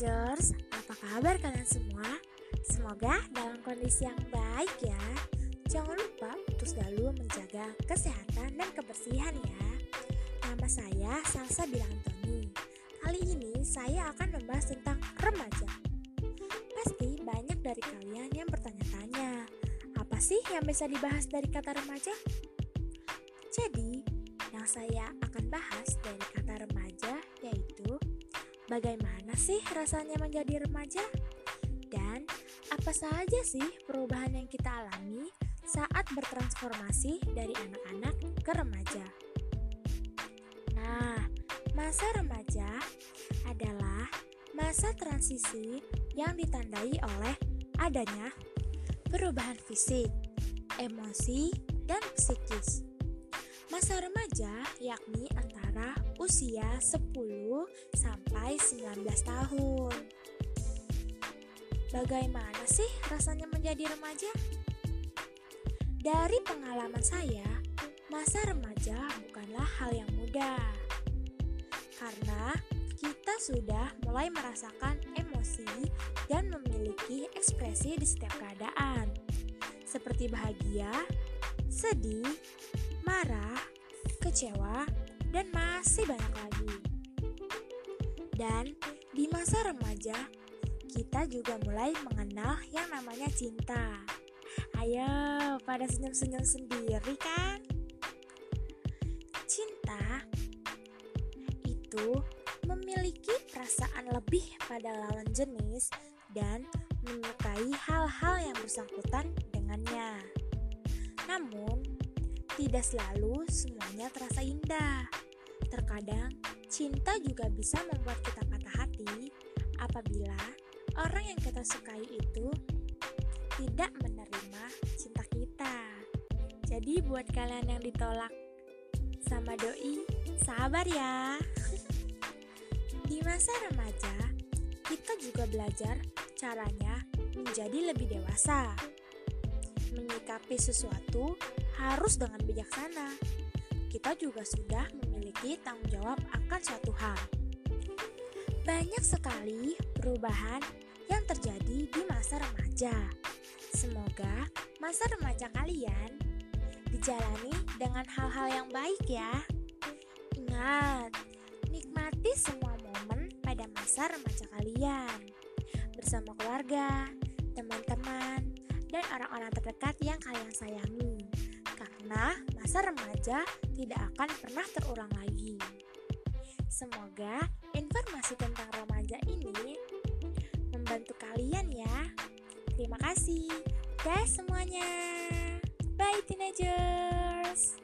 teenagers, apa kabar kalian semua? Semoga dalam kondisi yang baik ya. Jangan lupa untuk selalu menjaga kesehatan dan kebersihan ya. Nama saya Salsa Bilantoni. Kali ini saya akan membahas tentang remaja. Pasti banyak dari kalian yang bertanya-tanya, apa sih yang bisa dibahas dari kata remaja? Jadi, yang saya akan bahas Bagaimana sih rasanya menjadi remaja? Dan apa saja sih perubahan yang kita alami saat bertransformasi dari anak-anak ke remaja? Nah, masa remaja adalah masa transisi yang ditandai oleh adanya perubahan fisik, emosi, dan psikis. Masa remaja yakni antara usia 10 sampai 19 tahun. Bagaimana sih rasanya menjadi remaja? Dari pengalaman saya, masa remaja bukanlah hal yang mudah. Karena kita sudah mulai merasakan emosi dan memiliki ekspresi di setiap keadaan. Seperti bahagia, sedih, marah, kecewa, dan masih banyak lagi. Dan di masa remaja, kita juga mulai mengenal yang namanya cinta. Ayo, pada senyum-senyum sendiri kan? Cinta itu memiliki perasaan lebih pada lawan jenis dan menyukai hal-hal yang bersangkutan dengannya. Namun, tidak selalu semuanya terasa indah. Terkadang, cinta juga bisa membuat kita patah hati apabila orang yang kita sukai itu tidak menerima cinta kita. Jadi buat kalian yang ditolak sama doi, sabar ya. Di masa remaja, kita juga belajar caranya menjadi lebih dewasa. Menyikapi sesuatu harus dengan bijaksana. Kita juga sudah memiliki tanggung jawab akan suatu hal. Banyak sekali perubahan yang terjadi di masa remaja. Semoga masa remaja kalian dijalani dengan hal-hal yang baik ya. Ingat, nikmati semua momen pada masa remaja kalian bersama keluarga, teman-teman, dan orang-orang terdekat yang kalian sayangi karena masa remaja tidak akan pernah terulang lagi. Semoga informasi tentang remaja ini membantu kalian ya. Terima kasih. Dah semuanya. Bye teenagers.